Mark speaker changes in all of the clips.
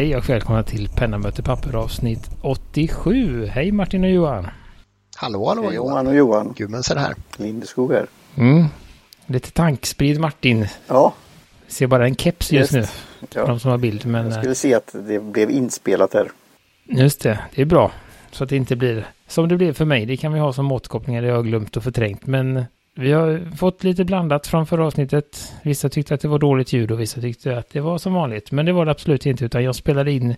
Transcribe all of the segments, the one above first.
Speaker 1: Hej och välkomna till Penna möter papper avsnitt 87. Hej Martin och Johan.
Speaker 2: Hallå, hallå
Speaker 3: Hej,
Speaker 2: Johan.
Speaker 3: Och Johan.
Speaker 2: Gudmundsson här.
Speaker 3: Lindeskog här.
Speaker 1: Mm. Lite tankspridd Martin.
Speaker 3: Ja,
Speaker 1: Ser bara en keps just,
Speaker 3: Just.
Speaker 1: nu.
Speaker 3: Ja.
Speaker 1: de som har bild. Men
Speaker 3: jag
Speaker 1: eh,
Speaker 3: skulle se att det blev inspelat här.
Speaker 1: just det, det är bra. Så att det inte blir som det blev för mig. Det kan vi ha som återkopplingar. Det har jag glömt och förträngt. Men vi har fått lite blandat från förra avsnittet. Vissa tyckte att det var dåligt ljud och vissa tyckte att det var som vanligt. Men det var det absolut inte. Utan jag spelade in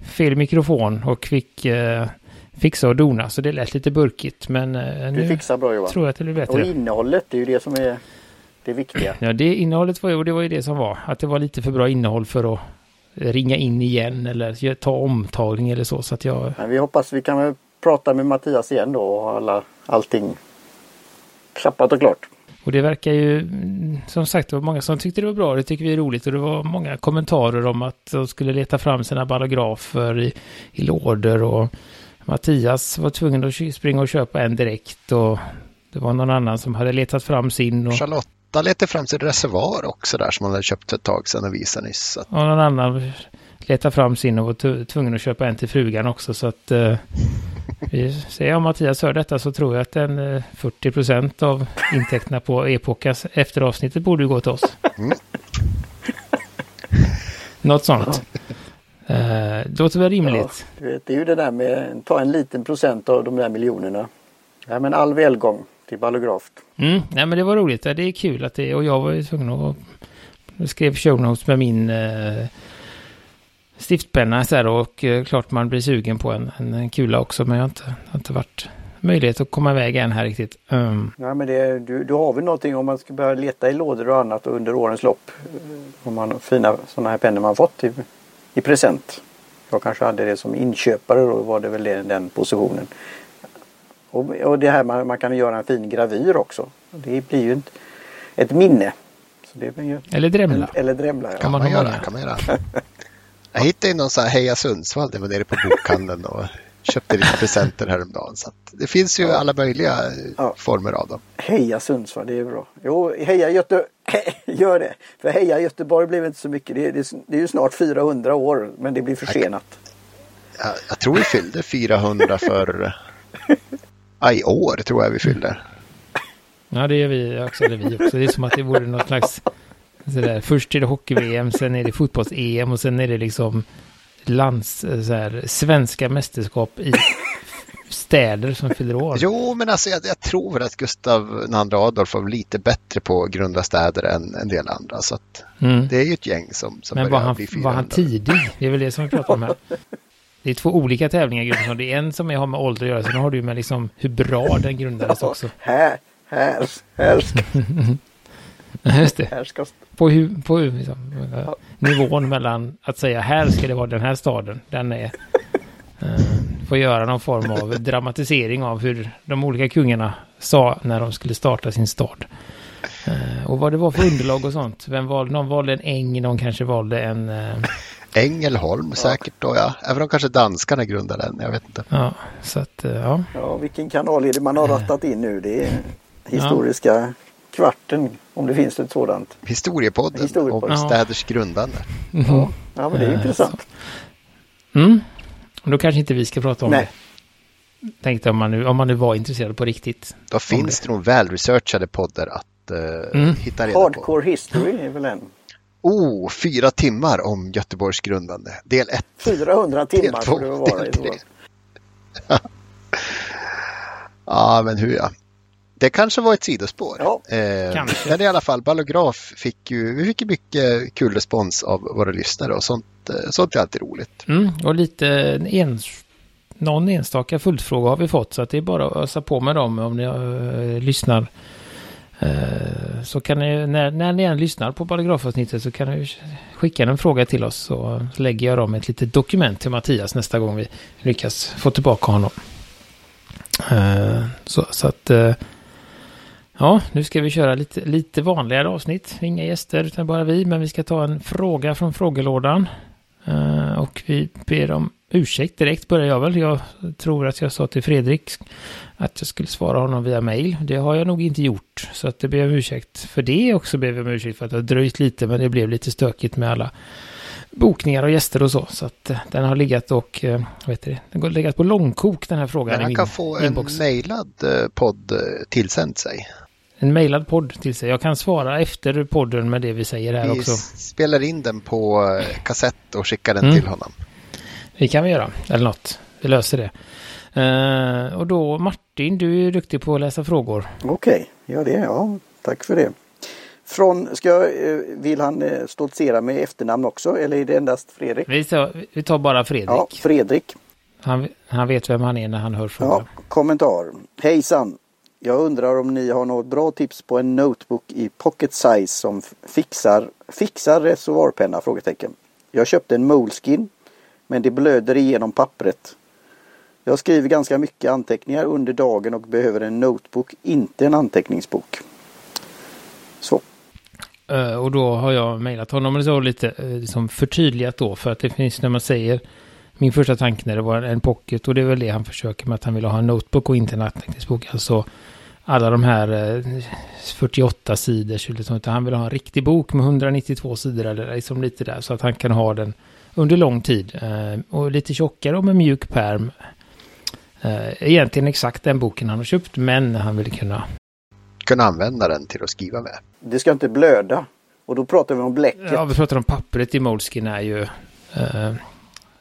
Speaker 1: fel mikrofon och fick eh, fixa och dona. Så det lät lite burkigt. Men eh, nu
Speaker 3: fixar bra
Speaker 1: tror jag att det blir
Speaker 3: Och
Speaker 1: bättre.
Speaker 3: innehållet, det är ju det som är det viktiga.
Speaker 1: Ja, det innehållet var ju, och det var ju det som var. Att det var lite för bra innehåll för att ringa in igen eller ta omtagning eller så. Så att jag...
Speaker 3: Men vi hoppas vi kan prata med Mattias igen då och alla, allting klappat och klart.
Speaker 1: Och det verkar ju, som sagt, det var många som tyckte det var bra. Det tycker vi är roligt. Och det var många kommentarer om att de skulle leta fram sina ballografer i, i lådor. Och Mattias var tvungen att springa och köpa en direkt. Och det var någon annan som hade letat fram sin. Och,
Speaker 2: Charlotta letade fram sin reservoar också där som hon hade köpt för ett tag sedan och visade nyss. Att,
Speaker 1: och någon annan letade fram sin och var tvungen att köpa en till frugan också. Så att eh, vi säger om Mattias hör detta så tror jag att en eh, 40 procent av intäkterna på Epokas efter avsnittet borde gå till oss.
Speaker 2: Mm.
Speaker 1: Något sånt. Eh, det låter väl rimligt.
Speaker 3: Du vet, det är ju det där med ta en liten procent av de där miljonerna. Ja, men all välgång till Ballograf.
Speaker 1: Mm, nej men det var roligt. Ja, Det är kul att det, och jag var ju tvungen att, skrev show notes med min eh, stiftpenna så här och eh, klart man blir sugen på en, en, kula också men jag har inte, har inte varit möjlighet att komma iväg än här riktigt. Um,
Speaker 3: Ja, men det, du, du har väl någonting om man ska börja leta i lådor och annat under årens lopp. eh, Om man har fina sådana här pennor man fått i, i present. Jag kanske hade det som inköpare då var det väl den, den positionen. Och, och det här man, man kan göra en fin gravyr också. Det blir ju ett, ett minne. Så det blir ju,
Speaker 1: eller drämla.
Speaker 3: eller drämla ja.
Speaker 1: Kan man
Speaker 2: man göra, kan man göra. Jag hittade ju någon sån här Heja Sundsvall, det var nere på bokhandeln och köpte lite presenter häromdagen. Så att det finns ju alla möjliga eh,
Speaker 3: Ja.
Speaker 2: former av dem.
Speaker 3: Heja Sundsvall, det är bra. Jo, heja Göteborg. Gör det. För heja Göteborg blev inte så mycket. Det är, det är, det är ju snart 400 år men det blir försenat.
Speaker 2: Jag, jag tror vi fyllde 400 för ja, i år tror jag vi fyllde.
Speaker 1: Ja det gör vi också. Eller vi också. Det är som att det vore något slags sådär, först är det hockey-VM, sen är det fotbolls-EM och sen är det liksom lands, eh, så här, svenska mästerskap i städer som fyller år.
Speaker 2: Jo, men alltså jag, jag tror att Gustav II Adolf var lite bättre på att grunda städer än en del andra. Så att
Speaker 1: Mm.
Speaker 2: det är ju ett gäng som, som
Speaker 1: Men var
Speaker 2: börjar
Speaker 1: han,
Speaker 2: bli
Speaker 1: var han
Speaker 2: 400.
Speaker 1: tidig? Det är väl det som vi pratar om här. Det är två olika tävlingar Gudmundsson. Det är en som är, har med ålder att göra. Sen har du med liksom hur bra den grundades också.
Speaker 3: Här, här, här
Speaker 1: Just det. På, hur, på hur, liksom, eh, nivån mellan att säga här ska det vara den här staden. Den är... Uh, får göra någon form av dramatisering av hur de olika kungarna sa när de skulle starta sin stad. Eh, och vad det var för underlag och sånt. Vem valde, någon valde en äng, någon kanske valde en... eh,
Speaker 2: Ängelholm säkert då ja. Även om kanske danskarna grundade den, jag vet inte.
Speaker 1: ja, så att ja.
Speaker 3: Ja, vilken kanal är det man har rattat in nu? Det är historiska kvarten, om det finns ett sådant.
Speaker 2: Historiepodden
Speaker 3: Historiepodden.
Speaker 2: om
Speaker 1: Ja.
Speaker 2: städers grundande.
Speaker 3: Ja, ja men det är
Speaker 1: Eh,
Speaker 3: intressant.
Speaker 1: Mm. Och Då kanske inte vi ska prata om
Speaker 3: Nej.
Speaker 1: det. Tänkte om man, nu, om man nu var intresserad på riktigt.
Speaker 2: Då finns det nog välresearchade poddar att eh,
Speaker 1: Mm.
Speaker 2: hitta reda på.
Speaker 3: Hardcore History är väl en.
Speaker 2: Oh, fyra timmar om Göteborgs grundande. Del ett.
Speaker 3: 400 timmar
Speaker 2: Del
Speaker 3: får det vara i
Speaker 2: del
Speaker 3: så
Speaker 2: tre.
Speaker 3: fall.
Speaker 2: Ja, men hur ja. Det kanske var ett sidospår.
Speaker 3: Ja.
Speaker 2: Eh, men i alla fall, Ballograf fick ju, vi fick ju mycket kul respons av våra lyssnare och sånt, eh, sånt är alltid roligt.
Speaker 1: Mm. Och lite ens, någon enstaka följdfråga har vi fått. Så att det är bara att ösa på med dem om ni eh, lyssnar. Eh, så kan ni, när, när ni än lyssnar på paragrafavsnittet så kan ni skicka en fråga till oss. Så lägger jag dem ett litet dokument till Mattias nästa gång vi lyckas få tillbaka honom. Eh, så, så att... Ja, nu ska vi köra lite, lite vanligare avsnitt. Inga gäster utan bara vi. Men vi ska ta en fråga från frågelådan. Eh, och vi ber om ursäkt direkt börjar jag väl. Jag tror att jag sa till Fredrik att jag skulle svara honom via mail. Det har jag nog inte gjort. Så att det ber jag om ursäkt för det också. Ber jag om ursäkt för att det har dröjt lite. Men det blev lite stökigt med alla bokningar och gäster och så. Så att eh, den har legat och, eh, vet du, den har legat på långkok den här frågan.
Speaker 2: Men han kan få en
Speaker 1: inbox.
Speaker 2: mejlad eh, podd tillsänd sig.
Speaker 1: En mejlad podd till sig. Jag kan svara efter podden med det vi säger här
Speaker 2: Vi
Speaker 1: också.
Speaker 2: s- spelar in den på eh, kassett och skickar den
Speaker 1: Mm.
Speaker 2: till honom.
Speaker 1: Det kan vi göra, eller något. Vi löser det. Eh, och då Martin, du är ju duktig på att läsa frågor.
Speaker 3: Okej, ja det, ja. Tack för det. Från, ska, jag, eh, vill han stoltsera med efternamn också eller är det endast Fredrik?
Speaker 1: Vi tar, vi tar bara Fredrik.
Speaker 3: Ja, Fredrik.
Speaker 1: Han, han vet vem han är när han hör frågan.
Speaker 3: Ja, kommentar. Hejsan! Jag undrar om ni har något bra tips på en notebook i pocket size som fixar, fixar reservoarpenna? Frågetecken. Jag köpte en Moleskin men det blöder igenom pappret. Jag skriver ganska mycket anteckningar under dagen och behöver en notebook, inte en anteckningsbok. Så.
Speaker 1: Eh, och då har jag mejlat honom och så lite eh, liksom förtydligat då. För att det finns när man säger min första tanke när det var en pocket och det är väl det han försöker med att han vill ha en notebook och inte en anteckningsbok. Alltså alla de här eh, 48 sidor, liksom, utan han vill ha en riktig bok med 192 sidor eller liksom lite där så att han kan ha den under lång tid. Eh, och lite tjockare och med mjuk pärm. Eh, egentligen exakt den boken han har köpt men han vill kunna
Speaker 2: Kunna använda den till att skriva med.
Speaker 3: Det ska inte blöda. Och då pratar vi om bläcket.
Speaker 1: Ja, vi pratar om pappret i Moleskin är ju eh,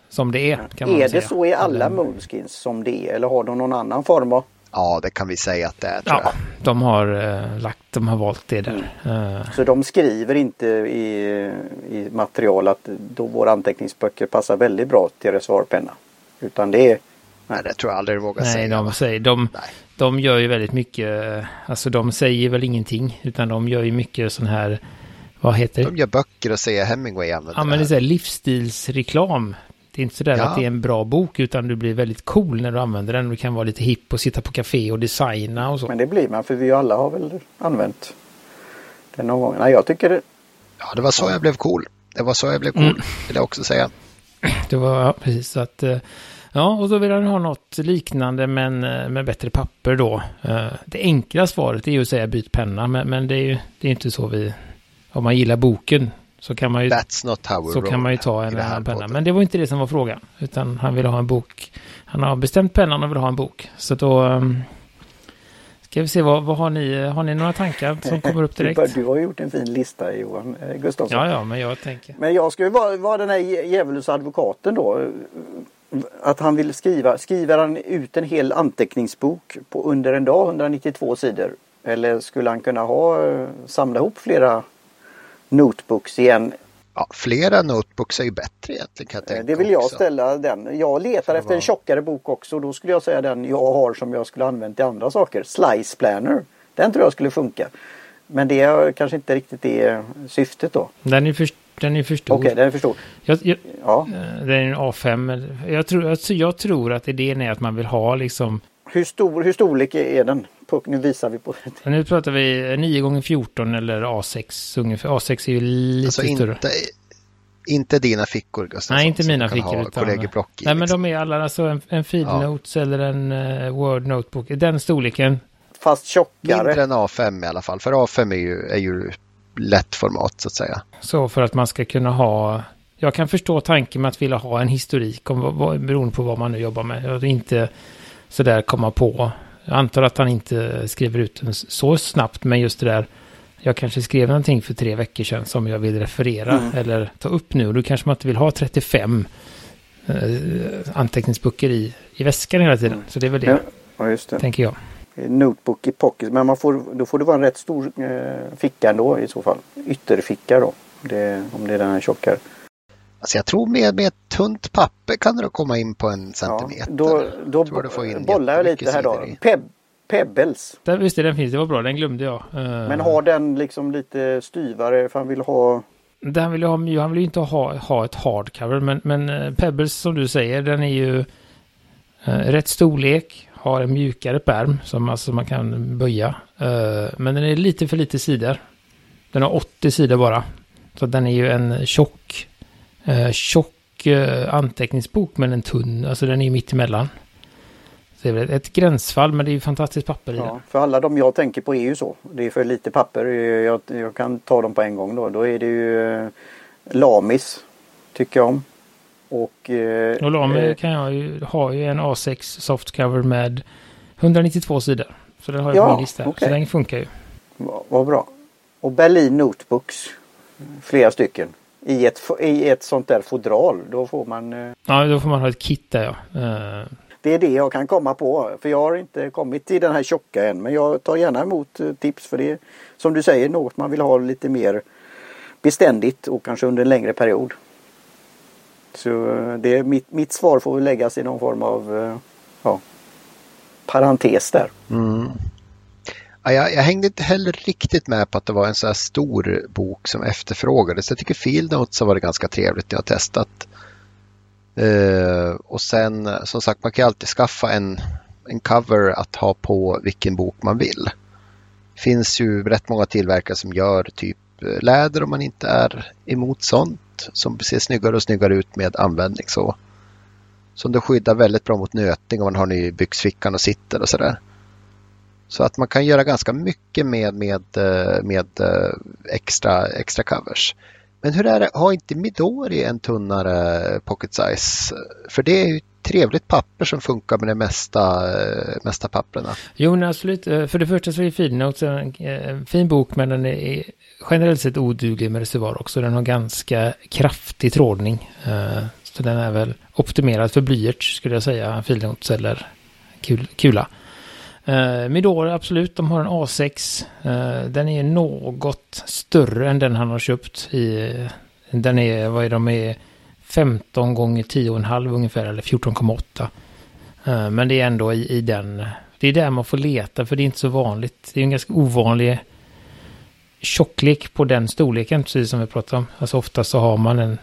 Speaker 1: som det är. Kan man
Speaker 3: är det
Speaker 1: säga.
Speaker 3: så i alla Moleskins som det är eller har de någon annan form av?
Speaker 2: Ja, det kan vi säga att det är tror
Speaker 1: Ja,
Speaker 2: jag.
Speaker 1: de har eh, lagt, de har valt det där. Eh,
Speaker 3: Så de skriver inte i, i material att då våra anteckningsböcker passar väldigt bra till reservoarpenna. Utan det är
Speaker 2: Nej, det tror jag aldrig vågar
Speaker 1: nej,
Speaker 2: säga.
Speaker 1: de säger, de,
Speaker 2: Nej.
Speaker 1: de gör ju väldigt mycket, eh, alltså de säger väl ingenting, utan de gör ju mycket sån här, vad heter det?
Speaker 2: De gör böcker och säger Hemingway använder
Speaker 1: Ja, men det är livsstilsreklam. Det är inte sådär
Speaker 2: Ja.
Speaker 1: att det är en bra bok, utan du blir väldigt cool när du använder den. Du kan vara lite hipp och sitta på café och designa och så.
Speaker 3: Men det blir man för vi alla har väl använt den någon gång. Nej jag tycker det,
Speaker 2: Ja, det var så jag blev cool. Det var så jag blev cool,
Speaker 1: Mm.
Speaker 2: vill jag också säga.
Speaker 1: Det var ja, precis så att... eh, Ja, och då vill han ha något liknande men eh, med bättre papper då. Eh, Det enkla svaret är ju att säga byt penna, men, men det är ju det är inte så vi... Om man gillar boken så kan man ju,
Speaker 2: That's not how we
Speaker 1: så
Speaker 2: roll
Speaker 1: kan man ju ta en annan penna. Men det var inte det som var frågan, utan han ville ha en bok. Han har bestämt pennan och vill ha en bok. Så då... ehm, Ska vi se, vad, vad har ni? Har ni några tankar som kommer upp direkt?
Speaker 3: du har gjort en fin lista Johan eh, Gustafsson.
Speaker 1: Ja, ja, men jag tänker...
Speaker 3: Men jag ska ju vara, vara den här djä- djävulens advokaten då. Att han vill skriva, skriver han ut en hel anteckningsbok på under en dag, 192 sidor? Eller skulle han kunna ha, eh, samla ihop flera notebooks igen?
Speaker 2: Ja, flera notebooks är ju bättre egentligen kan jag
Speaker 3: Eh,
Speaker 2: tänka
Speaker 3: Det vill jag
Speaker 2: också.
Speaker 3: ställa den. Jag letar efter en tjockare bok också. Då skulle jag säga den jag har som jag skulle använt till andra saker. Slice Planner. Den tror jag skulle funka. Men det är kanske inte riktigt det syftet då.
Speaker 1: Den är för, den är för stor.
Speaker 3: Okej, den är för stor.
Speaker 1: Jag, jag,
Speaker 3: Ja.
Speaker 1: Eh, Det är en A5. eller- Jag tror, alltså jag tror att idén är att man vill ha liksom...
Speaker 3: Hur stor, hur storlek är den? På, nu visar vi på
Speaker 1: Nu pratar vi 9 x 14 eller A6 ungefär. A6 är ju lite
Speaker 2: Alltså
Speaker 1: större.
Speaker 2: inte, inte dina fickor Gustav.
Speaker 1: Nej, inte mina fickor. Utan, nej, men
Speaker 2: liksom.
Speaker 1: de är alla alltså en, en feed
Speaker 2: Ja.
Speaker 1: notes eller en uh, Word notebook. Den storleken.
Speaker 3: Fast tjockare.
Speaker 2: Mindre än A5 i alla fall. För A5 är ju, är ju lätt format så att säga.
Speaker 1: Så för att man ska kunna ha... Jag kan förstå tanken med att vilja ha en historik om vad, vad, beroende på vad man nu jobbar med. Och inte sådär komma på. Jag antar att han inte skriver ut den så snabbt, men just det där. Jag kanske skrev någonting för tre veckor sedan som jag vill referera
Speaker 3: Mm.
Speaker 1: eller ta upp nu. Och då kanske man inte vill ha 35 eh, anteckningsböcker i, i väskan hela tiden. Så det är väl det,
Speaker 3: Ja, ja, just det.
Speaker 1: tänker jag.
Speaker 3: Notebook i pocket. Men man får, då får det vara en rätt stor eh, ficka ändå i så fall. Ytterficka då. Det, om det är den här tjockare.
Speaker 2: Alltså jag tror med, med ett tunt papper kan du komma in på en
Speaker 3: Ja,
Speaker 2: centimeter.
Speaker 3: då då
Speaker 2: får in
Speaker 3: bollar jag lite här då. Peb, pebbles.
Speaker 1: Där, visst den finns, det var bra, den glömde jag. Eh,
Speaker 3: Men har den liksom lite styvare för han vill ha
Speaker 1: han vill, ha, han vill ju inte ha, ha ett hardcover, men, men eh, Pebbles som du säger, den är ju eh, rätt storlek, har en mjukare pärm som alltså man kan böja. Eh, men den är lite för lite sidor. Den har 80 sidor bara. Så den är ju en tjock, eh, tjock eh, anteckningsbok, men en tunn, alltså den är mitt emellan. Så det är väl ett gränsfall, men det är ju fantastiskt papper i den.
Speaker 3: Ja, för alla de jag tänker på är ju så. Det är för lite papper. Jag, jag kan ta dem på en gång då. Då är det ju eh, Lamis tycker jag om. Och, eh,
Speaker 1: Och de
Speaker 3: eh,
Speaker 1: kan jag ju, har ju en A6 softcover med 192 sidor. Så den har jag
Speaker 3: Ja,
Speaker 1: på min lista.
Speaker 3: okej.
Speaker 1: Så den funkar ju.
Speaker 3: Vad vad bra. Och Berlin Notebooks. Flera stycken. I ett, I ett sånt där fodral. Då får man... eh,
Speaker 1: Ja, då får man ha ett kit där ja. Eh,
Speaker 3: Det är det jag kan komma på. För jag har inte kommit till den här tjocka än. Men jag tar gärna emot eh, tips. För det är som du säger något man vill ha lite mer beständigt och kanske under en längre period. Så det är mitt, mitt svar får väl läggas i någon form av ja, parentes där.
Speaker 2: Mm. Jag, jag hängde inte heller riktigt med på att det var en så här stor bok som efterfrågades. Jag tycker Field Notes har varit ganska trevligt. Jag har testat. Uh, och sen som sagt man kan ju alltid skaffa en, en cover att ha på vilken bok man vill. Det finns ju rätt många tillverkare som gör typ eh, läder om man inte är emot sånt. Som ser snyggare och snyggare ut med användning så. Som det skyddar väldigt bra mot nötning om man har den i byxfickan och sitter och sådär. Så att man kan göra ganska mycket med, med, eh, med eh, extra, extra covers. Men hur är det, har inte Midori en tunnare pocket size? För det är ju trevligt papper som funkar med de mesta, eh, mesta papperna.
Speaker 1: Jo, men absolut. För det första så är Feednotes en fin bok, men den är generellt sett oduglig med reservoar också. Den har ganska kraftig trådning. Så den är väl optimerad för blyerts skulle jag säga, Feednotes eller kula. Eh, uh, Midori, absolut, de har en A6. Uh, eh, den är något större än den han har köpt. I, den är, vad är de, är 15 gånger 10,5 ungefär, eller 14,8. Uh, eh, Men det är ändå i, i den, det är där man får leta för det är inte så vanligt. Det är en ganska ovanlig tjocklek på den storleken, precis som vi pratade om. Alltså ofta så har man en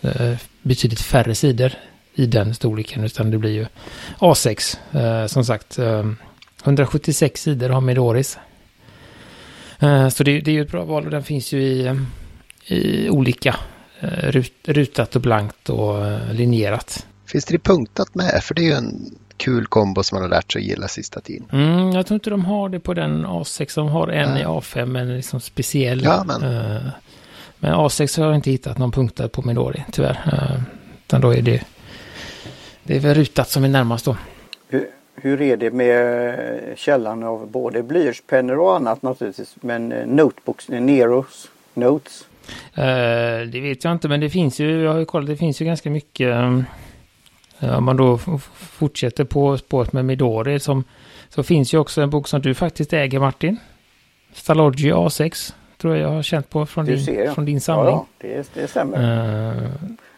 Speaker 1: eh, betydligt färre sidor i den storleken, utan det blir ju A6. Eh, som sagt, eh, 176 sidor har Midoris. Eh, så det, det är ju ett bra val och den finns ju i, eh, i olika eh, rut, rutat och blankt och linjerat.
Speaker 2: Finns det punktat med? För det är ju en kul kombo som man har lärt sig att gilla sista tiden.
Speaker 1: Mm, jag tror inte de har det på den A6. De har en
Speaker 2: Nej.
Speaker 1: i A5, men liksom speciell.
Speaker 2: Ja, men-
Speaker 1: men A6 har jag inte hittat någon punktad på Midori, tyvärr. Utan då är det... Det är väl rutat som är närmast då.
Speaker 3: Hur, är det med källan av både blyertspennor och annat naturligtvis. Men eh, notebooks, eh, Neros Notes.
Speaker 1: Eh, det vet jag inte, men det finns ju, jag har ju kollat, det finns ju ganska mycket. eh, Om man då fortsätter på spåret med Midori som, så finns ju också en bok som du faktiskt äger Martin. Stalogy A6, tror jag jag har känt på från,
Speaker 3: Du
Speaker 1: din,
Speaker 3: ser, ja.
Speaker 1: från din samling.
Speaker 3: Ja, det, det stämmer.
Speaker 1: Eh,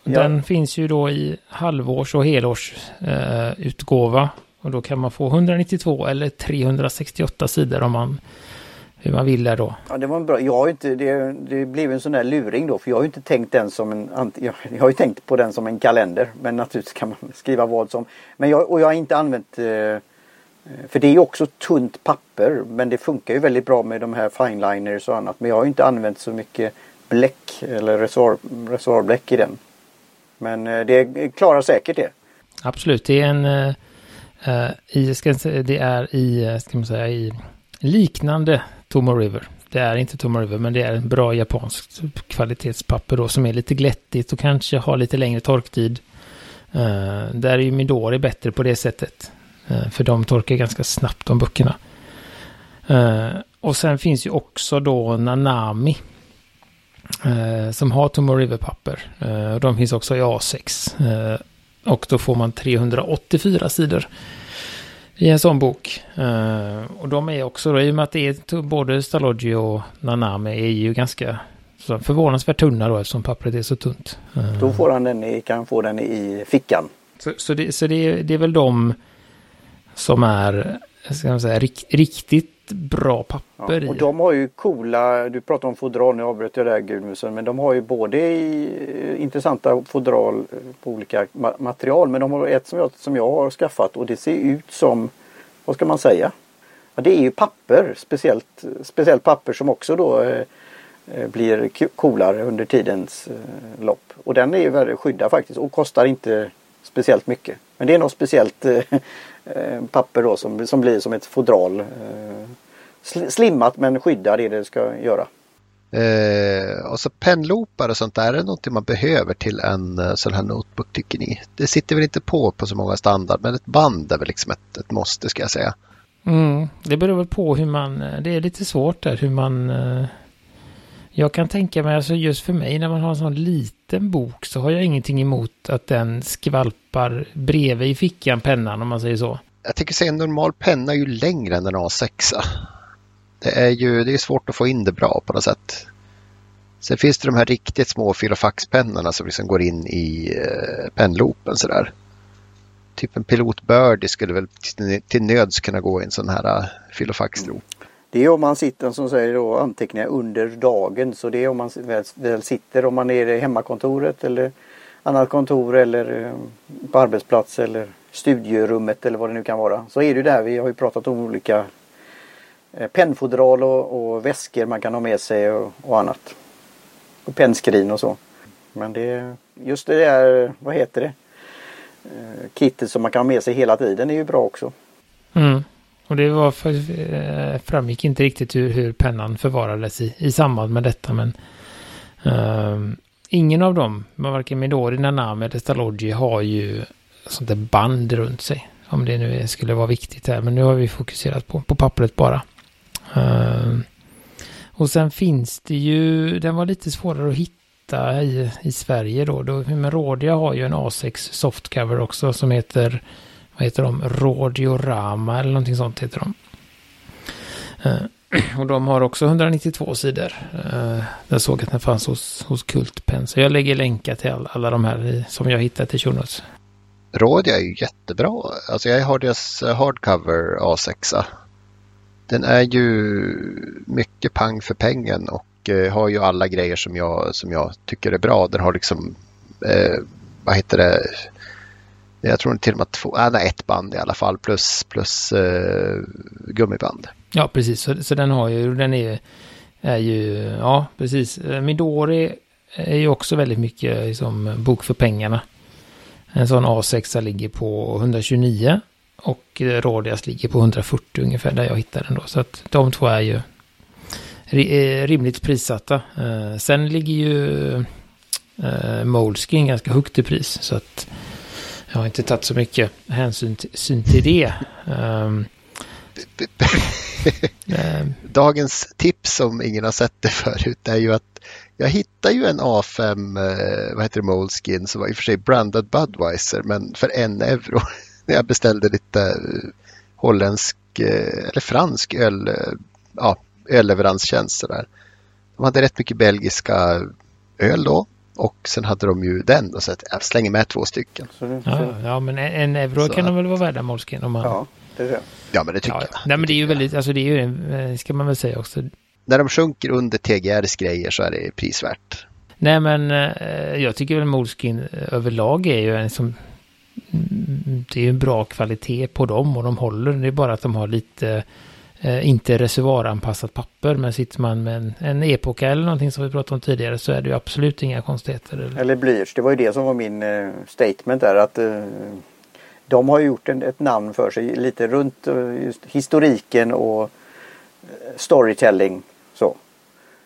Speaker 3: Ja.
Speaker 1: Den finns ju då i halvårs och helårsutgåva. utgåva och då kan man få 192 eller 368 sidor om man hur man vill där då.
Speaker 3: Ja, det var en bra. Jag har inte, det, det blev en sån där luring då för jag har ju inte tänkt den som en jag, jag har ju tänkt på den som en kalender men naturligtvis kan man skriva vad som. Men jag, och jag har inte använt eh, för det är ju också tunt papper men det funkar ju väldigt bra med de här fineliners och annat men jag har ju inte använt så mycket bläck eller reservoar, reservoarbläck i den. Men eh, det klarar säkert det.
Speaker 1: Absolut, det är en eh, eh, Eh, i, ska säga, det är i, eh, ska man säga, i liknande Tomo River. Det är inte Tomo River, men det är en bra japanskt kvalitetspapper då som är lite glättigt och kanske har lite längre torktid. Uh, där är ju Midori bättre på det sättet. Uh, för de torkar ganska snabbt de böckerna. Uh, och sen finns ju också då Nanami. Som har Tomo River-papper. De finns också i A6. Och då får man 384 sidor i en sån bok. Eh, och de är också, då, i och med att det är både Stalogy och Nanami är ju ganska så förvånansvärt tunna då eftersom pappret är så tunt. Eh,
Speaker 3: Då får han den i, kan få den i fickan.
Speaker 1: så, så, det, så det, är, det är väl de som är, ska man säga, rik, riktigt bra
Speaker 3: Ja,
Speaker 1: papper
Speaker 3: och
Speaker 1: i.
Speaker 3: de har ju coola, du pratar om fodral, nu avbröt jag där Gudmundsson, men de har ju både i, eh, intressanta fodral eh, på olika ma- material men de har ett som jag, som jag har skaffat och det ser ut som, vad ska man säga? Ja, det är ju papper, speciellt, speciellt papper som också då eh, eh, blir coolare under tidens eh, lopp. Och den är ju väldigt skyddad faktiskt och kostar inte speciellt mycket. Men det är något speciellt eh, papper då som, som blir som ett fodral. Eh, slimmat men skyddar det det ska göra.
Speaker 2: Eh, och så pennloopar och sånt där, är det någonting man behöver till en eh, sån här notebook tycker ni? Det sitter väl inte på på så många standard, men ett band är väl liksom ett, ett måste ska jag säga.
Speaker 1: Mm, det beror väl på hur man, eh, det är lite svårt där hur man eh, jag kan tänka mig, alltså just för mig när man har en sån liten bok så har jag ingenting emot att den skvalpar bredvid i fickan pennan om man säger så.
Speaker 2: Jag tycker säga en normal penna är ju längre än en A6. Det är ju det är svårt att få in det bra på något sätt. Sen finns det de här riktigt små filofaxpennorna som liksom går in i eh, pennloopen sådär. Typ en pilot Birdie skulle väl till, till nöds kunna gå i en sån här eh, filofaxloop.
Speaker 3: Det är om man sitter som säger då anteckningar under dagen. Så det är om man väl, väl sitter om man är i hemmakontoret eller annat kontor eller eh, på arbetsplats eller studierummet eller vad det nu kan vara. Så är det där vi har ju pratat om olika Eh, pennfodral och, och väskor man kan ha med sig och, och annat. Och pennskrin och så. Men det just det där, vad heter det? Eh, kittet som man kan ha med sig hela tiden är ju bra också.
Speaker 1: Mm. Och det var för, eh, framgick inte riktigt hur, hur pennan förvarades i, i samband med detta. Men um, ingen av dem, varken Midori, Nanami eller Stalogi, har ju sånt där band runt sig. Om det nu skulle vara viktigt här. Men nu har vi fokuserat på, på pappret bara. Eh, och sen finns det ju, den var lite svårare att hitta i, i Sverige då. då men Rådia har ju en A6 softcover också som heter vad heter de? Radiorama eller någonting sånt heter de. Eh, och de har också 192 sidor. Eh, jag såg att den fanns hos, hos Kultpen. Så jag lägger länkar till all, alla de här i, som jag hittat i Shunos.
Speaker 2: Rodia är ju jättebra. Alltså jag har deras hardcover A6. Den är ju mycket pang för pengen och eh, har ju alla grejer som jag, som jag tycker är bra. Den har liksom, eh, vad heter det, jag tror till och med två, äh, ett band i alla fall plus, plus eh, gummiband.
Speaker 1: Ja, precis. Så, så den har ju, den är, är ju, ja precis. Eh, Midori är ju också väldigt mycket liksom, bok för pengarna. En sån A6 ligger på 129 och Radias ligger på 140 ungefär där jag hittade den då. Så att de två är ju eh, rimligt prissatta. Eh, sen ligger ju eh, Moleskin ganska högt i pris. Så att jag har inte tagit så mycket hänsyn till, det. Um,
Speaker 2: Dagens tips som ingen har sett det förut är ju att jag hittade ju en A5, eh, vad heter det, Moleskin som var i och för sig brandad Budweiser men för en euro. När jag beställde lite eh, holländsk eh, eller fransk öl, ja, ölleveranstjänst. Där. De hade rätt mycket belgiska öl då och sen hade de ju den och så att jag slänger med två stycken.
Speaker 1: Ja, ja, men en euro så. kan de väl vara värda Moleskin om man...
Speaker 3: Ja, det är det.
Speaker 2: Ja, men det tycker
Speaker 1: ja,
Speaker 2: jag.
Speaker 1: Nej, men det är ju väldigt, alltså det är ju, eh, ska man väl säga också.
Speaker 2: När de sjunker under TGRs grejer så är det prisvärt.
Speaker 1: Nej, men eh, jag tycker väl Moleskin överlag är ju en som... Det är en bra kvalitet på dem och de håller. Det är bara att de har lite eh, inte reservoaranpassat papper. Men sitter man med en, en epoka eller någonting som vi pratade om tidigare så är det ju absolut inga konstigheter.
Speaker 3: Eller, eller blyerts. Det var ju det som var min eh, statement där. att eh, De har gjort en, ett namn för sig lite runt eh, just historiken och eh, storytelling. Så.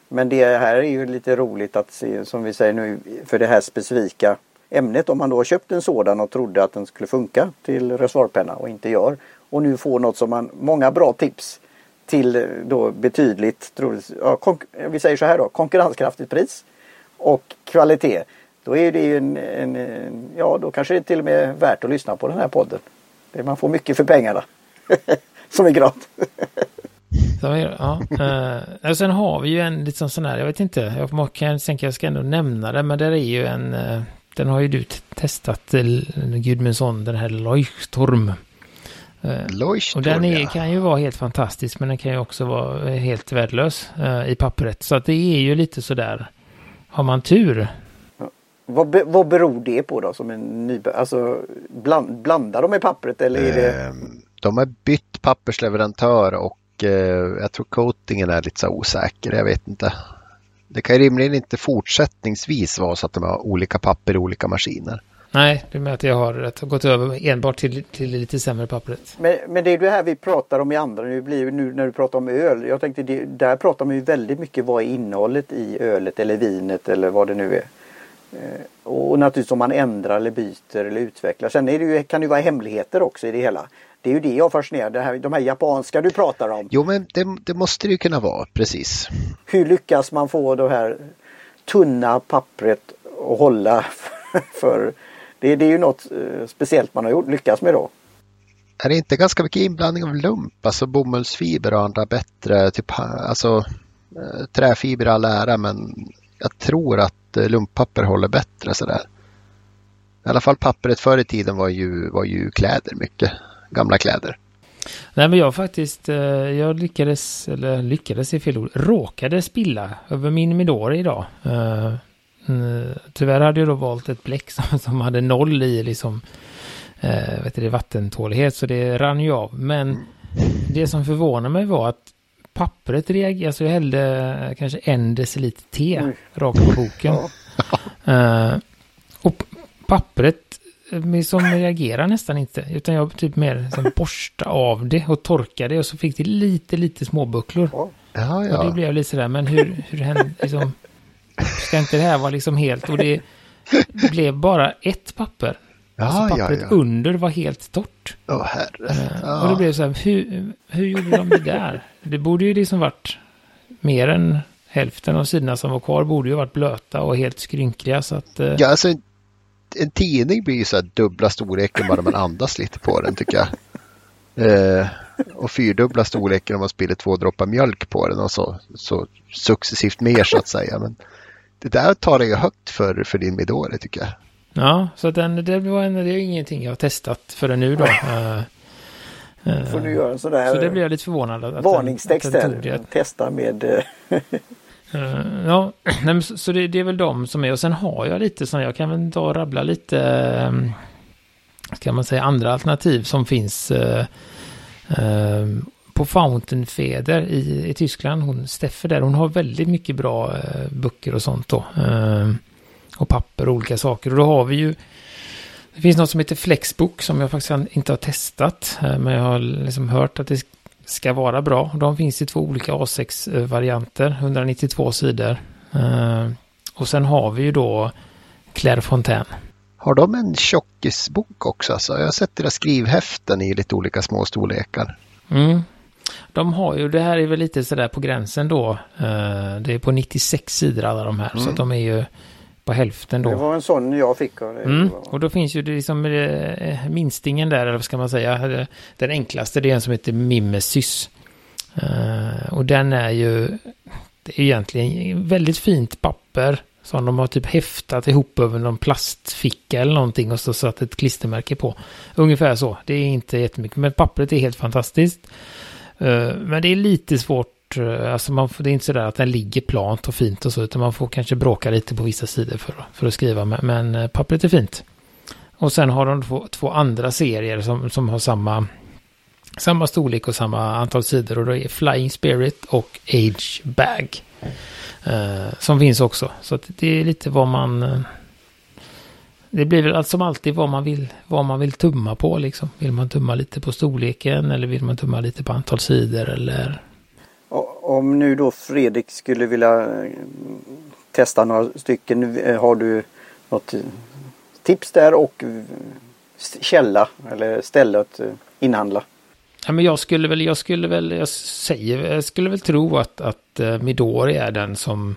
Speaker 3: Men det här är ju lite roligt att se som vi säger nu för det här specifika ämnet. Om man då har köpt en sådan och trodde att den skulle funka till reservoarpenna och inte gör. Och nu får något som man, många bra tips till eh, då betydligt, ja, vi säger så här då, konkurrenskraftigt pris och kvalitet. Då är det ju en, en, en, ja då kanske det är till och med värt att lyssna på den här podden. Man får mycket för pengarna. Som är gratis.
Speaker 1: ja. Uh, och sen har vi ju en liten sån här, jag vet inte, jag kan tänka jag ska ändå nämna det, men där är ju en, eh, den har ju du testat, uh, Gudmundsson, den här Leuchtturm.
Speaker 2: Leuchtturm,
Speaker 1: och den är, kan ju vara helt fantastisk men den kan ju också vara helt värdelös uh, i pappret. Så att det är ju lite sådär, har man tur.
Speaker 3: Vad, be, vad beror det på då som en ny, alltså bland, blandar de i pappret eller är det?
Speaker 2: Ehm, de har bytt pappersleverantör och jag tror coatingen är lite så osäker, jag vet inte. Det kan rimligen inte fortsättningsvis vara så att de har olika papper i olika maskiner.
Speaker 1: Nej, det är med att jag har att gått över enbart till, till det lite sämre pappret.
Speaker 3: Men, men det är det här vi pratar om i andra, nu, blir, nu när du pratar om öl. Jag tänkte det, där pratar man ju väldigt mycket vad är innehållet i ölet eller vinet eller vad det nu är. Eh, och naturligtvis om man ändrar eller byter eller utvecklar. Sen är det ju, kan det ju vara hemligheter också i det hela. Det är ju det jag fascinerar det här, de här japanska du pratar om.
Speaker 2: Jo men det, det måste det ju kunna vara, precis.
Speaker 3: Hur lyckas man få det här tunna pappret att hålla för det, det är ju något eh, speciellt man har gjort, lyckats med då.
Speaker 2: Är det inte ganska mycket inblandning av lump, alltså bomullsfiber och andra bättre, typ alltså eh, träfiber all ära men jag tror att eh, lumppapper håller bättre sådär. I alla fall pappret förr i tiden var ju, var ju kläder mycket, gamla kläder.
Speaker 1: Nej men jag faktiskt, jag lyckades, eller lyckades i fel ord, råkade spilla över min Midori idag. Mm, tyvärr hade jag då valt ett bläck som, som hade noll i liksom eh, vet du, vattentålighet så det rann ju av. Men det som förvånade mig var att pappret reagerade, alltså jag hällde kanske en deciliter te mm. rakt på boken. Ja. Uh, och pappret eh, som reagerar nästan inte, utan jag typ mer som borsta av det och torkade och så fick det lite, lite småbucklor. Ja, ja. Och det blev lite sådär, men hur, hur hände, liksom, Ska inte det här vara liksom helt... Och det blev bara ett papper. Ja, alltså pappret ja, ja. under var helt torrt.
Speaker 2: Åh oh, herre.
Speaker 1: Ja. Och det blev så här, hur, hur gjorde de det där? Det borde ju liksom varit mer än hälften av sidorna som var kvar borde ju varit blöta och helt skrynkliga så att...
Speaker 2: Eh... Ja, alltså en, tidning blir ju så här dubbla storleken bara man andas lite på den tycker jag. Eh, och fyrdubbla storleken om man spiller två droppar mjölk på den och så, så successivt mer så att säga. Men det där tar det ju högt för, för din Midori tycker jag.
Speaker 1: Ja, så den, det, var en, det är ingenting jag har testat förrän nu då. Uh,
Speaker 3: uh, får du göra en sån där
Speaker 1: så det blir jag lite förvånad.
Speaker 3: Att varningstext där. Testa med... Uh,
Speaker 1: ja, så det, det, är väl de som är. Och sen har jag lite som jag kan väl ta och rabbla lite. Ehm, um, kan man säga andra alternativ som finns. Eh, ehm, på Fountain Feder i, i Tyskland, hon Steffe där, hon har väldigt mycket bra eh, böcker och sånt då. Eh, och papper och olika saker. Och då har vi ju det finns något som heter Flexbook som jag faktiskt inte har testat. Eh, men jag har liksom hört att det ska vara bra. De finns i två olika A6-varianter, 192 sidor. Eh, och sen har vi ju då Claire Fontaine.
Speaker 2: Har de en tjockisbok också? Alltså, jag har sett deras skrivhäften i lite olika små storlekar.
Speaker 1: Mm, de har ju, det här är väl lite sådär på gränsen då. Eh, det är på 96 sidor alla de här. Mm. Så de är ju på hälften då.
Speaker 3: Det var en sån jag fick.
Speaker 1: Och, mm. och då finns ju det liksom eh, minstingen där, eller vad ska man säga. Den enklaste, det är en som heter Mimesis. Uh, och den är ju det är egentligen väldigt fint papper som de har typ häftat ihop över någon plastficka eller någonting och så satt ett klistermärke på. Ungefär så. Det är inte jättemycket, men pappret är helt fantastiskt. Eh, men det är lite svårt, Eh, alltså man, det är inte sådär att den ligger plant och fint och så, utan man får kanske bråka lite på vissa sidor för, för att skriva, men, men eh, pappret är fint. Och sen har de två, två andra serier som, som har samma, samma storlek och samma antal sidor och det är Flying Spirit och Age Bag. Eh, som finns också. Så det är lite vad man eh, det blir väl allt som alltid vad man vill, vad man vill tumma på liksom. Vill man tumma lite på storleken eller vill man tumma lite på antal sidor eller?
Speaker 3: Om nu då Fredrik skulle vilja eh, testa några stycken, eh, har du något eh, tips där och källa eller ställe att inhandla?
Speaker 1: Ja, men jag skulle väl, jag skulle väl, jag säger, jag skulle väl tro att, att Midori är den som,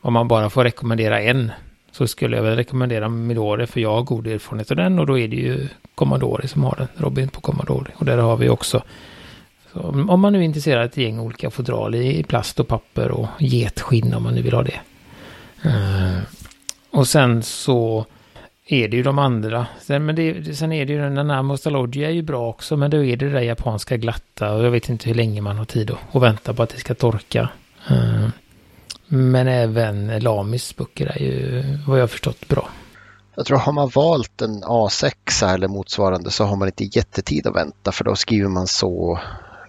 Speaker 1: om man bara får rekommendera en, så skulle jag väl rekommendera Midori för jag har god erfarenhet av den och då är det ju Commodore som har den, Robin på Commodore. Och där har vi också, om man nu är intresserad av ett gäng olika fodral i plast och papper och getskinn om man nu vill ha det. Eh, och sen så är det ju de andra. Sen, men det, sen är det ju den här Mostalogy är ju bra också, men då är det det där japanska glatta och jag vet inte hur länge man har tid att, att vänta på att det ska torka. Eh, men även Lamis böcker är ju vad jag har förstått bra.
Speaker 2: Jag tror har man valt en A6 eller motsvarande så har man inte jättetid att vänta för då skriver man så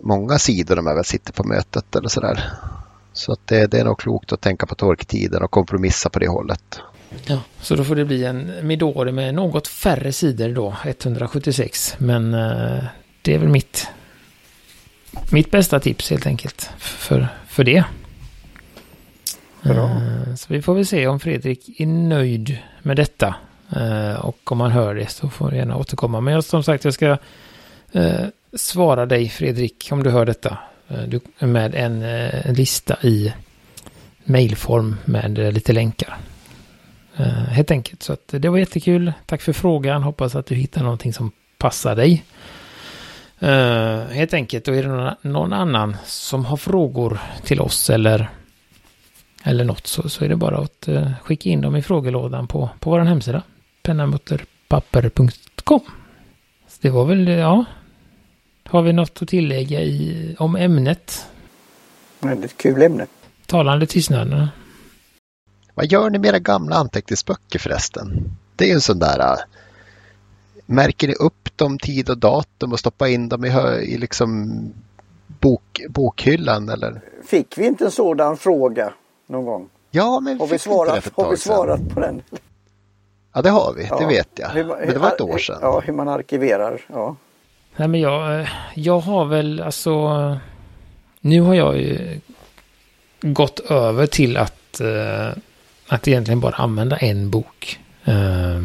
Speaker 2: många sidor när man väl sitter på mötet eller sådär. Så att det, det är nog klokt att tänka på torktiden och kompromissa på det hållet.
Speaker 1: Ja, så då får det bli en Midori med något färre sidor då, 176. Men eh, det är väl mitt, mitt bästa tips helt enkelt för, för det.
Speaker 3: Bra.
Speaker 1: Eh, så vi får väl se om Fredrik är nöjd med detta. Eh, och om han hör det så får du gärna återkomma. Men jag, som sagt, jag ska eh, svara dig Fredrik om du hör detta. Eh, du, med en, eh, en lista i mailform med eh, lite länkar. Helt enkelt. Så att det var jättekul. Tack för frågan. Hoppas att du hittar någonting som passar dig. Helt enkelt. Och är det någon, någon annan som har frågor till oss eller, eller något så, så är det bara att skicka in dem i frågelådan på, på vår hemsida. pennamutterpapper.com Det var väl, ja. Har vi något att tillägga i, om ämnet?
Speaker 3: Väldigt kul ämne.
Speaker 1: Talande tystnaden.
Speaker 2: Vad gör ni med era gamla anteckningsböcker förresten? Det är ju en sån där... äh, Märker ni upp dem tid och datum och stoppar in dem i, i liksom bok, bokhyllan eller?
Speaker 3: Fick vi inte en sådan fråga någon gång?
Speaker 2: Ja, men
Speaker 3: Har vi svarat, har vi svarat på den?
Speaker 2: Ja, det har vi. Det
Speaker 3: Ja.
Speaker 2: vet jag.
Speaker 3: Hur
Speaker 2: Men det var ett år sedan.
Speaker 3: Ja, hur man arkiverar. Ja.
Speaker 1: Nej men jag, eh, jag har väl alltså... Nu har jag ju gått över till att, eh, att egentligen bara använda en bok. Eh,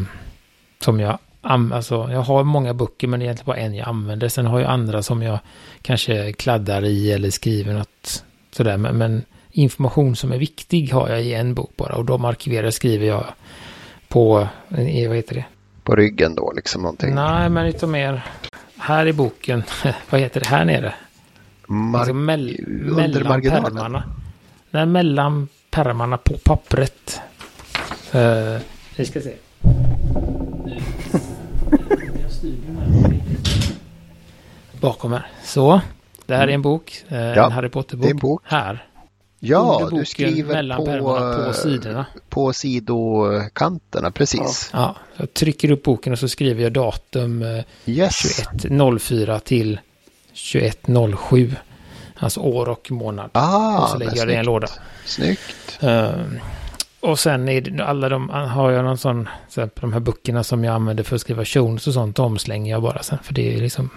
Speaker 1: som jag, alltså jag har många böcker men det är egentligen bara en jag använder. Sen har jag andra som jag kanske kladdar i eller skriver något sådär. Men, men information som är viktig har jag i en bok bara och de arkiverar skriver jag på, vad heter det?
Speaker 2: På ryggen då liksom någonting.
Speaker 1: Nej, men lite mer här i boken. Vad heter det här nere?
Speaker 2: Mar-
Speaker 1: Alltså mell mellan pärmarna. Nej, mellan pärmarna på pappret. Uh, vi ska se. Bakom här. Så. Det här är en bok. eh,
Speaker 2: Ja,
Speaker 1: en Harry Potter-bok. Här.
Speaker 2: Ja, du skriver
Speaker 1: mellan
Speaker 2: på,
Speaker 1: på
Speaker 2: eh,
Speaker 1: sidorna.
Speaker 2: på sidokanterna, precis.
Speaker 1: Ja, jag trycker upp boken och så skriver jag datum eh,
Speaker 2: Yes.
Speaker 1: 21.04 till 21.07. Alltså år och månad.
Speaker 2: Ah,
Speaker 1: och så lägger jag det i en låda.
Speaker 2: Snyggt.
Speaker 1: Ehm, och sen är alla de, har jag någon sån, de här böckerna som jag använder för att skriva shows och sånt, de slänger jag bara sen. För det är liksom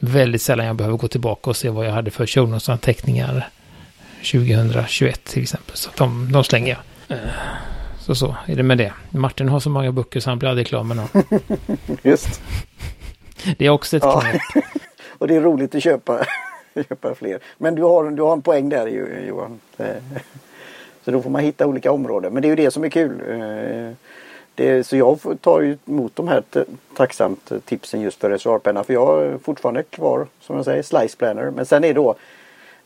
Speaker 1: väldigt sällan jag behöver gå tillbaka och se vad jag hade för shows och anteckningar 2021 till exempel. Så de, de slänger jag. Ehm, så så är det med det. Martin har så många böcker så han blir aldrig klar med någon.
Speaker 3: Just.
Speaker 1: Det är också ett
Speaker 3: Ja.
Speaker 1: knep.
Speaker 3: Och det är roligt att köpa, köpa fler. Men du har, du har en poäng där Johan. Eh, Så då får man hitta olika områden. Men det är ju det som är kul. Eh, Det, så jag tar ju emot de här tacksamt eh, tipsen just för reservoarpenna. För jag har fortfarande kvar, som jag säger, Slice Planner. Men sen är då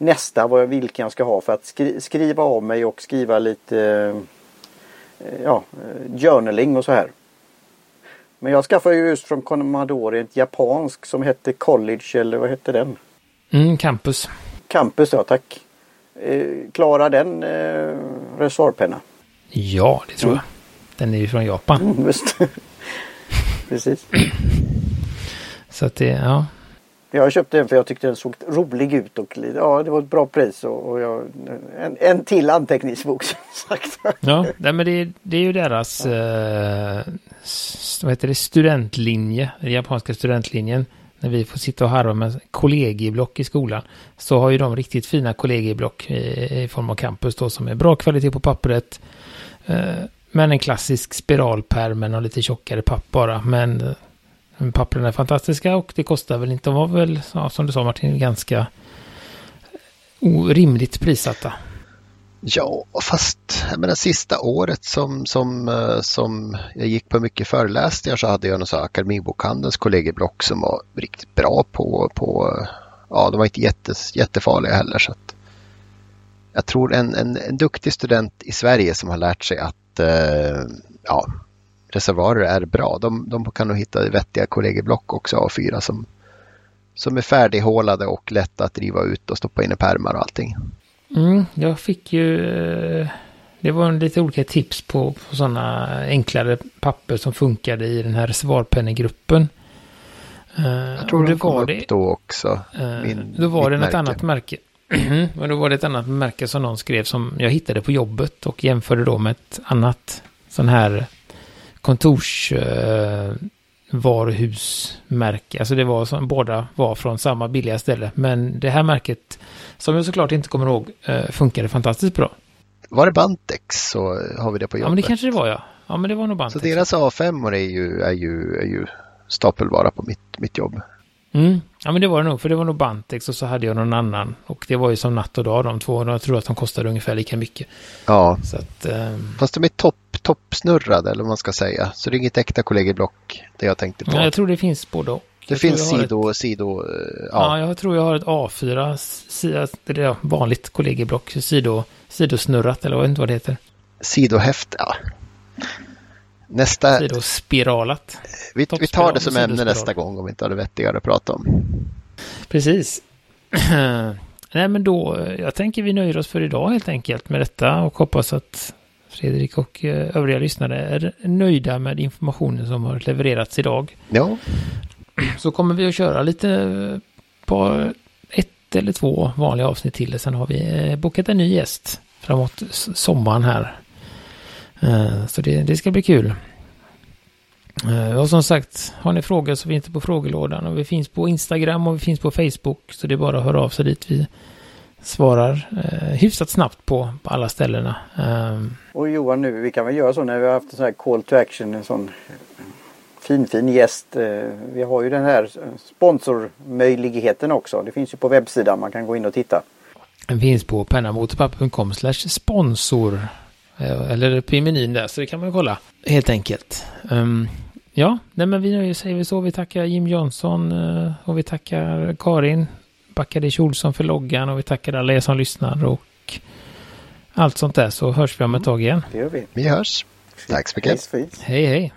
Speaker 3: nästa vad jag, vilken jag ska ha för att skri, skriva av mig och skriva lite eh, ja, eh, journaling och så här. Men jag skaffade ju just från Commodore ett japansk som hette College eller vad hette den?
Speaker 1: Mm, campus.
Speaker 3: Campus ja, tack. Eh, Klarar den eh, reservoarpenna?
Speaker 1: Ja, det tror jag. Den är ju från Japan.
Speaker 3: Mm. Precis.
Speaker 1: Så att det, ja.
Speaker 3: Jag köpte den för jag tyckte den såg rolig ut och ja, det var ett bra pris. Och, och jag, en, en till anteckningsbok som sagt.
Speaker 1: Ja, nej, men det, det är ju deras eh, vad heter det, studentlinje, den japanska studentlinjen. När vi får sitta och harva med kollegieblock i skolan. Så har ju de riktigt fina kollegieblock i, i form av campus då som är bra kvalitet på pappret. Eh, men en klassisk spiralpärm någon lite tjockare papp bara. Men men pappren är fantastiska och det kostar väl inte, de var väl, ja, som du sa Martin, ganska orimligt prissatta.
Speaker 2: Ja, fast jag menar, sista året som, som, eh, som jag gick på mycket föreläsningar så hade jag någon här Akademibokhandelns kollegieblock som var riktigt bra på, på ja, de var inte jättes, jättefarliga heller. Så att jag tror en, en, en duktig student i Sverige som har lärt sig att eh, ja, reservoarer är bra. De, de kan nog hitta vettiga kollegieblock också, A4, som, som är färdighålade och lätta att driva ut och stoppa in i pärmar och allting.
Speaker 1: Mm, jag fick ju... eh, Det var lite olika tips på, på sådana enklare papper som funkade i den här reservoarpennegruppen. Eh,
Speaker 2: Jag tror
Speaker 1: och
Speaker 2: det
Speaker 1: det
Speaker 2: kom
Speaker 1: var
Speaker 2: upp
Speaker 1: det,
Speaker 2: då också.
Speaker 1: eh,
Speaker 2: min-
Speaker 1: då var det något
Speaker 2: märke.
Speaker 1: annat märke. Men då var det ett annat märke som någon skrev som jag hittade på jobbet och jämförde då med ett annat sån här kontors eh. Alltså det var som båda var från samma billiga ställe. Men det här märket, som jag såklart inte kommer ihåg, eh, funkade fantastiskt bra.
Speaker 2: Var det Bantex så har vi det på jobbet.
Speaker 1: Ja, men det kanske det var ja. Ja, men det var nog Bantex.
Speaker 2: Så deras A5 är ju, är ju, är ju stapelvara på mitt, mitt jobb.
Speaker 1: Mm. Ja, men det var det nog, för det var nog Bantex och så hade jag någon annan. Och det var ju som natt och dag de två. Jag tror att de kostade ungefär lika mycket.
Speaker 2: Ja,
Speaker 1: Så att, ehm,
Speaker 2: fast de är topp, toppsnurrade eller vad man ska säga. Så det är inget äkta kollegieblock det jag tänkte på.
Speaker 1: ja, jag tror det finns både och.
Speaker 2: det
Speaker 1: Jag
Speaker 2: finns
Speaker 1: jag
Speaker 2: sido,
Speaker 1: Ett,
Speaker 2: sido, eh,
Speaker 1: ja.
Speaker 2: ja.
Speaker 1: jag tror jag har ett A4, sida, det är vanligt kollegieblock, sido, sidosnurrat eller vad vet inte vad det heter.
Speaker 2: sidohäft. Ja. Nästa,
Speaker 1: Sidospiralat.
Speaker 2: vi, vi tar det som ämne nästa gång om vi inte har det vettigare att prata om.
Speaker 1: Precis. Nej, men då, jag tänker vi nöjer oss för idag helt enkelt med detta och hoppas att Fredrik och eh, övriga lyssnare är nöjda med informationen som har levererats idag.
Speaker 2: Ja,
Speaker 1: Så kommer vi att köra lite eh, på ett eller två vanliga avsnitt till. Sen har vi eh, bokat en ny gäst framåt sommaren här. Eh, Så det, det ska bli kul. Eh, Och som sagt, har ni frågor så finns det på frågelådan. Och vi finns på Instagram och vi finns på Facebook. Så det är bara att höra av sig dit. Vi svarar eh, hyfsat snabbt på, på alla ställena. Eh,
Speaker 3: Och Johan nu, vi kan väl göra så när vi har haft en sån här call to action, en sån fin fin gäst. Eh, Vi har ju den här sponsormöjligheten också. Det finns ju på webbsidan, man kan gå in och titta.
Speaker 1: Den finns på pennamotorpapper.com slash sponsor. Eh, Eller på menyn där, så det kan man kolla. Helt enkelt. Ehm, ja, nej men vi nöjer säger vi så. Vi tackar Jim Johnson eh, och vi tackar Karin Backadish Olsson för loggan och vi tackar alla er som lyssnar och allt sånt där så hörs vi om ett tag igen.
Speaker 3: Det gör vi.
Speaker 2: vi hörs. Tack så mycket.
Speaker 1: Hej hej!